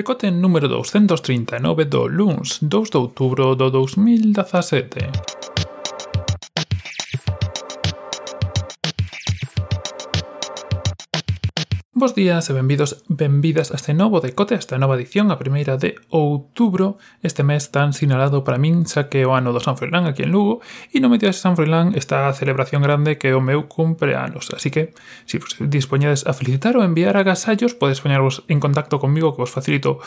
Decote número 239 do LUNS 2 de outubro do 2017. Bos días e benvidos, benvidas a este novo decote, a esta nova edición, a primeira de outubro, este mes tan sinalado para min, xa que o ano do San Froilán aquí en Lugo, e no medio de San Froilán está a celebración grande que é o meu cumpleanos, así que, se si vos dispoñedes a felicitar ou enviar agasallos, podes poñervos en contacto comigo que vos facilito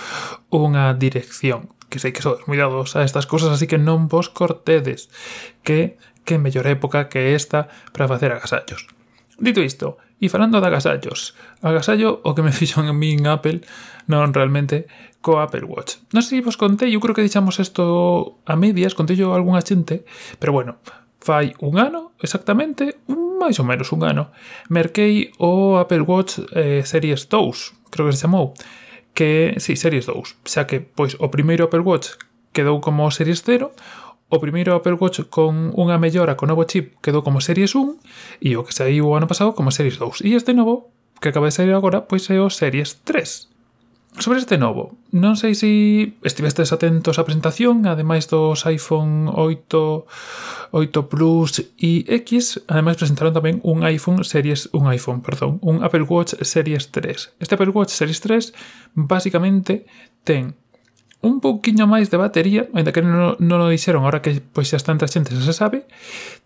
unha dirección. Que sei que sodes moi dados a estas cousas, así que non vos cortedes, que que mellor época que esta para facer agasallos. Dito isto, E falando de agasallos, agasallo o que me fixo en min Apple, non realmente, co Apple Watch. Non sei se vos contei, eu creo que dixamos isto a medias, contei yo a algunha xente, pero bueno, fai un ano, exactamente, máis ou menos un ano, merquei o Apple Watch eh, Series 2, creo que se chamou, que, si, sí, Series 2, xa que, pois, o primeiro Apple Watch quedou como Series 0, O primeiro Apple Watch con unha mellora co novo chip quedou como Series 1 e o que saiu o ano pasado como Series 2. E este novo, que acaba de sair agora, pois é o Series 3. Sobre este novo, non sei se estivestes atentos á presentación, ademais dos iPhone 8, 8 Plus e X, ademais presentaron tamén un iPhone Series, un iPhone, perdón, un Apple Watch Series 3. Este Apple Watch Series 3 basicamente ten un pouquiño máis de batería, ainda que non, non o dixeron, ahora que pois xa está entre a xente, xa se sabe,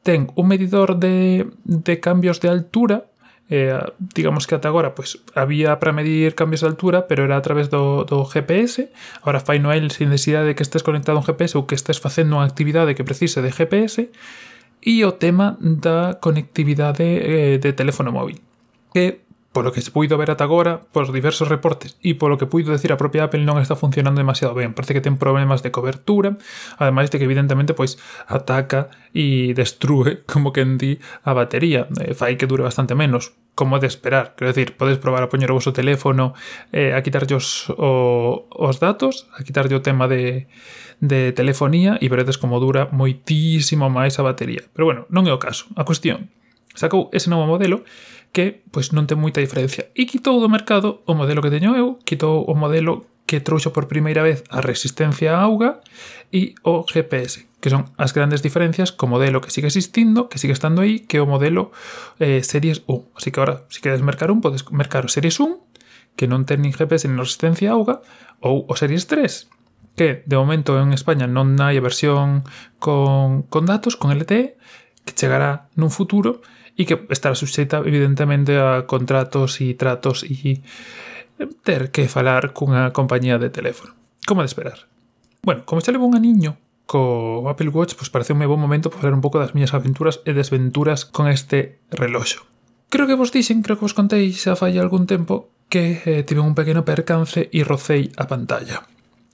ten un medidor de, de cambios de altura, eh, digamos que ata agora pois había para medir cambios de altura, pero era a través do, do GPS, ahora fai no el sin necesidade de que estés conectado a un GPS ou que estés facendo unha actividade que precise de GPS, e o tema da conectividade eh, de teléfono móvil, que Polo que se puido ver ata agora, polos diversos reportes e polo que puido decir a propia Apple non está funcionando demasiado ben. Parece que ten problemas de cobertura, ademais de que evidentemente pois ataca e destrue, como que en di, a batería. Eh, fai que dure bastante menos, como de esperar. Quero decir, podes probar a poñer o vosso teléfono eh, a quitarllos o, os datos, a quitarlle o tema de, de telefonía e veredes como dura moitísimo máis a batería. Pero bueno, non é o caso. A cuestión, sacou ese novo modelo que pois non ten moita diferencia. E quitou do mercado o modelo que teño eu, quitou o modelo que trouxo por primeira vez a resistencia á auga e o GPS, que son as grandes diferencias co modelo que sigue existindo, que sigue estando aí, que é o modelo eh, Series 1. Así que ahora, se si queres mercar un, podes mercar o Series 1, que non ten nin GPS nin resistencia á auga, ou o Series 3, que de momento en España non hai a versión con, con datos, con LTE, que chegará nun futuro, e que estará suxeita evidentemente a contratos e tratos e eh, ter que falar cunha compañía de teléfono. Como de esperar. Bueno, como xa levo un aniño co Apple Watch, pois parece un bon momento para falar un pouco das miñas aventuras e desventuras con este reloxo. Creo que vos dixen, creo que vos contei xa fai algún tempo que eh, tive un pequeno percance e rocei a pantalla.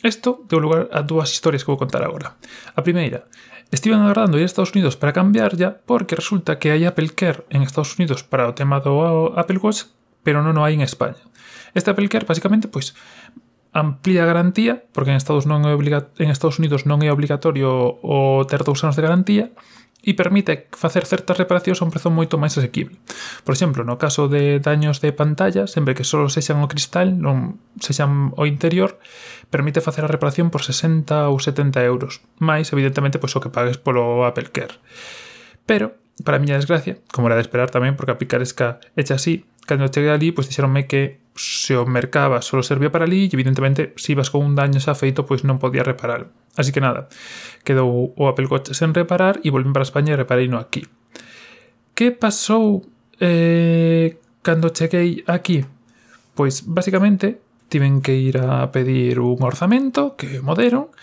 Isto deu lugar a dúas historias que vou contar agora. A primeira, estiven agardando ir a Estados Unidos para cambiarlla porque resulta que hai Apple Care en Estados Unidos para o tema do Apple Watch, pero non o hai en España. Este Apple Care, basicamente, pois, amplía a garantía, porque en Estados, non é obliga... en Estados Unidos non é obligatorio o ter dous anos de garantía, e permite facer certas reparacións a un prezo moito máis asequible. Por exemplo, no caso de daños de pantalla, sempre que só sexan o cristal, non sexan o interior, permite facer a reparación por 60 ou 70 euros, máis, evidentemente, pois, o que pagues polo Apple Care. Pero, para a miña desgracia, como era de esperar tamén, porque a Picaresca hecha así, cando cheguei ali, pois dixeronme que se o mercaba só servía para ali e evidentemente se ibas con un daño xa feito pois non podía reparalo. Así que nada, quedou o Apple Watch sen reparar e volvín para España e reparei no aquí. Que pasou eh, cando cheguei aquí? Pois basicamente tiven que ir a pedir un orzamento que moderon,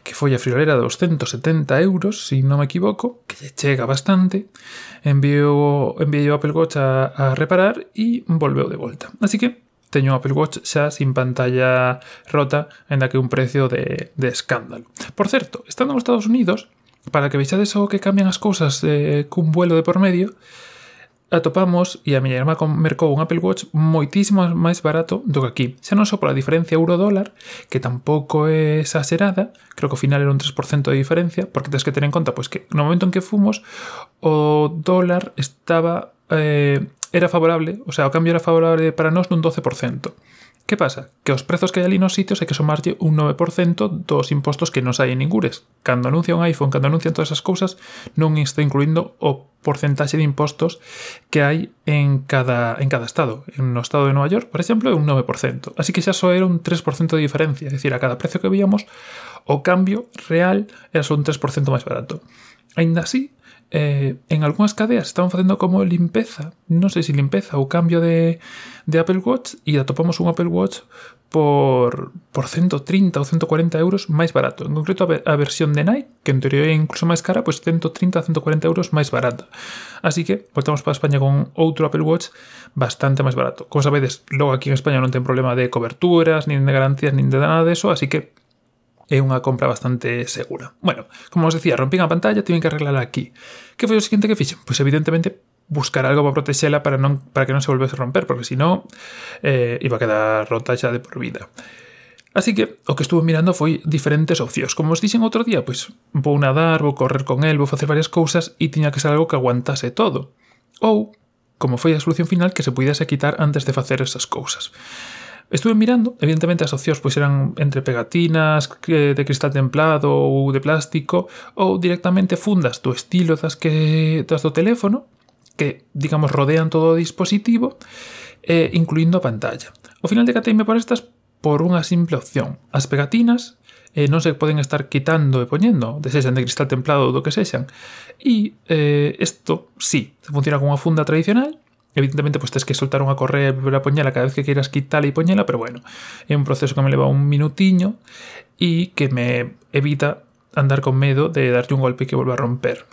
que foi a friolera dos 170 euros, se si non me equivoco, que lle chega bastante, enviou, enviou Apple Watch a, a reparar e volveu de volta. Así que teño o Apple Watch xa sin pantalla rota, en que un precio de, de escándalo. Por certo, estando nos Estados Unidos, para que vexades o que cambian as cousas eh, cun vuelo de por medio, atopamos, e a miña irmá mercou un Apple Watch moitísimo máis barato do que aquí. Xa non só pola diferencia euro-dólar, que tampouco é exagerada, creo que ao final era un 3% de diferencia, porque tens que ter en conta pois que no momento en que fomos, o dólar estaba... Eh, era favorable, o sea, o cambio era favorable para nós nun 12%. Que pasa? Que os prezos que hai ali nos sitios hai que somarlle un 9% dos impostos que nos hai en ningures. Cando anuncia un iPhone, cando anuncian todas esas cousas, non está incluindo o porcentaxe de impostos que hai en cada, en cada estado. En o estado de Nova York, por exemplo, é un 9%. Así que xa só era un 3% de diferencia. É dicir, a cada precio que víamos, o cambio real era só un 3% máis barato. Ainda así, eh, en algunhas cadeas estaban facendo como limpeza, non sei se limpeza ou cambio de, de Apple Watch e atopamos un Apple Watch por, por 130 ou 140 euros máis barato. En concreto a, ver, a versión de Nike, que en teoría é incluso máis cara, pois pues 130 a 140 euros máis barata. Así que voltamos para España con outro Apple Watch bastante máis barato. Como sabedes, logo aquí en España non ten problema de coberturas, nin de garantías, nin de nada de eso, así que é unha compra bastante segura. Bueno, como os decía, rompín a pantalla, tiven que arreglarla aquí. Que foi o seguinte que fixen? Pois evidentemente buscar algo para protexela para, non, para que non se volvese a romper, porque senón eh, iba a quedar rota xa de por vida. Así que o que estuve mirando foi diferentes opcións. Como os dixen outro día, pois vou nadar, vou correr con el, vou facer varias cousas e tiña que ser algo que aguantase todo. Ou, como foi a solución final, que se pudiese quitar antes de facer esas cousas. Estuve mirando, evidentemente as opcións pois eran entre pegatinas eh, de cristal templado ou de plástico ou directamente fundas do estilo das que das do teléfono que, digamos, rodean todo o dispositivo eh, incluindo a pantalla. O final decateime por estas por unha simple opción. As pegatinas eh, non se poden estar quitando e poñendo, desexan de cristal templado ou do que sexan. E eh, isto, sí, funciona con unha funda tradicional, Evidentemente, pues tens que soltar unha correa para poñela cada vez que queiras quitala e poñela, pero bueno, é un proceso que me leva un minutiño e que me evita andar con medo de darlle un golpe que volva a romper.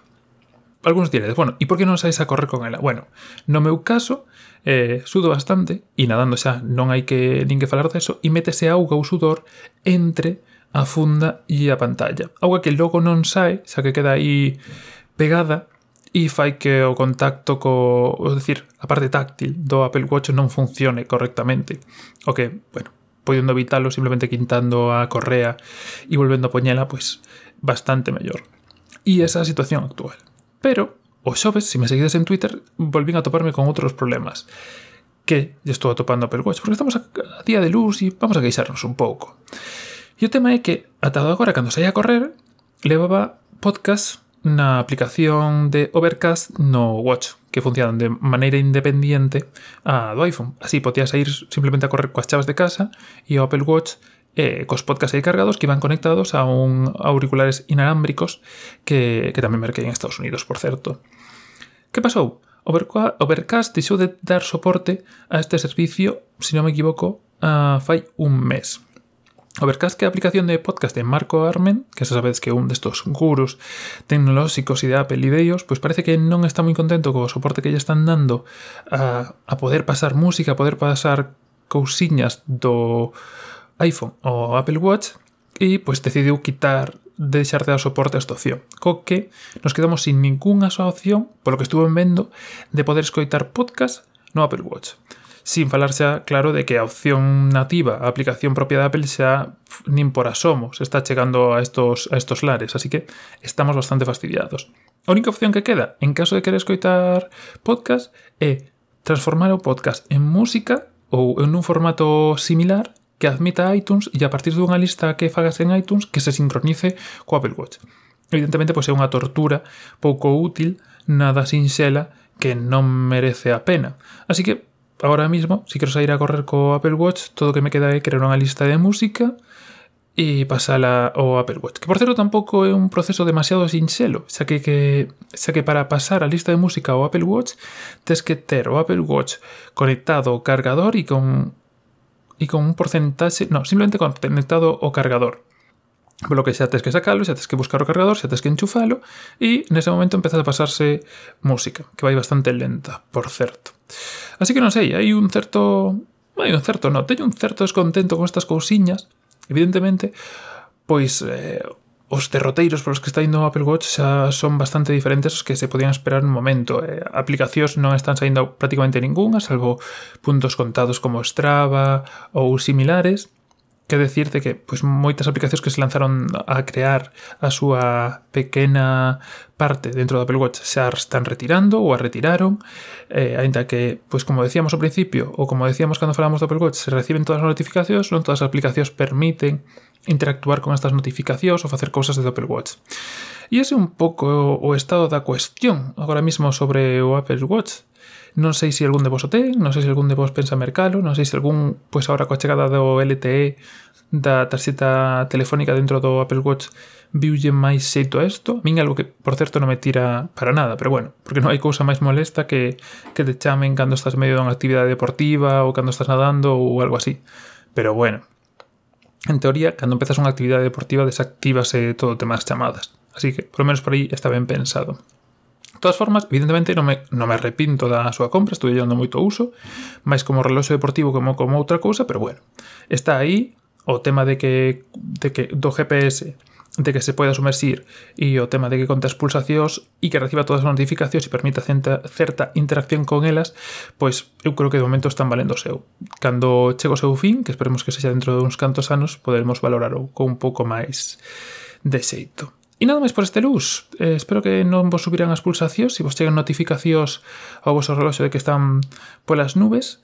Algunos diredes, bueno, e por que non saís a correr con ela? Bueno, no meu caso, eh, sudo bastante e nadando xa non hai que nin que falar deso e métese auga ou sudor entre a funda e a pantalla. Auga que logo non sae, xa que queda aí pegada e fai que o contacto co, ou decir, a parte táctil do Apple Watch non funcione correctamente. O que, bueno, podendo evitarlo simplemente quintando a correa e volvendo a poñela, pois, pues, bastante mellor. E esa é a situación actual. Pero, o xoves, se me seguides en Twitter, volvín a toparme con outros problemas que lle estou atopando Apple Watch, porque estamos a, a día de luz e vamos a queixarnos un pouco. E o tema é que, atado agora, cando saía a correr, levaba podcast na aplicación de Overcast no Watch, que funcionan de maneira independente a do iPhone. Así podías ir simplemente a correr coas chaves de casa e o Apple Watch eh, cos podcasts aí cargados que iban conectados a un auriculares inalámbricos que, que tamén merquei en Estados Unidos, por certo. Que pasou? Overcast deixou de dar soporte a este servicio, se non me equivoco, a fai un mes. Overcast que que a aplicación de podcast de Marco Armen, que xa sabedes que é un destos gurus tecnolóxicos e de Apple e de ellos, pois parece que non está moi contento co soporte que lle están dando a, a poder pasar música, a poder pasar cousiñas do iPhone ou Apple Watch e pois decidiu quitar deixar de dar soporte a esta opción. Co que nos quedamos sin ninguna soa opción, polo que estuve vendo, de poder escoitar podcast no Apple Watch sin falarse, claro, de que a opción nativa, a aplicación propia de Apple, xa nin por asomo, se está chegando a estos, a estos lares, así que estamos bastante fastidiados. A única opción que queda, en caso de querer escoitar podcast, é transformar o podcast en música ou en un formato similar que admita iTunes e a partir dunha lista que fagas en iTunes que se sincronice co Apple Watch. Evidentemente, pois é unha tortura pouco útil, nada sinxela, que non merece a pena. Así que ahora mismo, si quero sair a correr co Apple Watch, todo o que me queda é crear unha lista de música e pasala ao Apple Watch. Que por certo tampouco é un proceso demasiado sinxelo, xa que, que, para pasar a lista de música ao Apple Watch tes que ter o Apple Watch conectado ao cargador e con e con un porcentaxe, no, simplemente conectado ao cargador. Polo que xa tes que sacalo, xa tes que buscar o cargador, xa tes que enchufalo e nese momento empeza a pasarse música, que vai bastante lenta, por certo. Así que non sei, hai un certo... Hai un certo, non, teño un certo descontento con estas cousiñas, evidentemente, pois eh, os derroteiros polos que está indo o Apple Watch xa son bastante diferentes os que se podían esperar no momento. Eh, aplicacións non están saindo prácticamente ningunha, salvo puntos contados como Strava ou similares, que decirte que pois moitas aplicacións que se lanzaron a crear a súa pequena parte dentro do Apple Watch xa están retirando ou a retiraron, eh, aínda que, pois como decíamos ao principio, ou como decíamos cando falamos do Apple Watch, se reciben todas as notificacións, non todas as aplicacións permiten interactuar con estas notificacións ou facer cousas desde Apple Watch. E ese é un pouco o estado da cuestión agora mesmo sobre o Apple Watch. Non sei se algún de vos o ten, non sei se algún de vos pensa mercalo, non sei se algún, pois agora coa chegada do LTE da tarxeta telefónica dentro do Apple Watch viulle máis xeito a isto. A min algo que, por certo, non me tira para nada, pero bueno, porque non hai cousa máis molesta que, que te chamen cando estás medio dunha actividade deportiva ou cando estás nadando ou algo así. Pero bueno, en teoría, cando empezas unha actividade deportiva desactivase todo o tema das chamadas. Así que, por lo menos por aí, está ben pensado todas formas, evidentemente non me, non me arrepinto da súa compra, estou dando moito uso, máis como reloxo deportivo como como outra cousa, pero bueno, está aí o tema de que, de que do GPS de que se poida sumersir e o tema de que conta as pulsacións e que reciba todas as notificacións e permita certa, certa interacción con elas, pois eu creo que de momento están valendo o seu. Cando chego o seu fin, que esperemos que sexa dentro de uns cantos anos, poderemos valorarou con un pouco máis de xeito. E nada máis por este luz. Eh, espero que non vos subiran as pulsacións, se vos chegan notificacións ao vosso reloxo de que están polas nubes.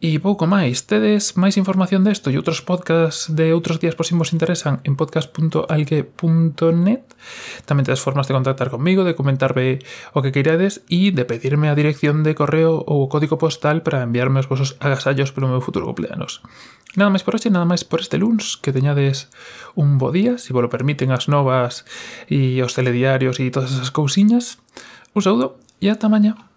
E pouco máis, tedes máis información desto e outros podcasts de outros días por si vos interesan en podcast.algue.net Tamén tedes formas de contactar comigo, de comentarme o que queirades e de pedirme a dirección de correo ou o código postal para enviarme os vosos agasallos pelo meu futuro cumpleanos. Nada máis por hoxe, nada máis por este luns, que teñades un bo día, se si vos lo permiten as novas e os telediarios e todas esas cousiñas. Un saúdo e ata mañá.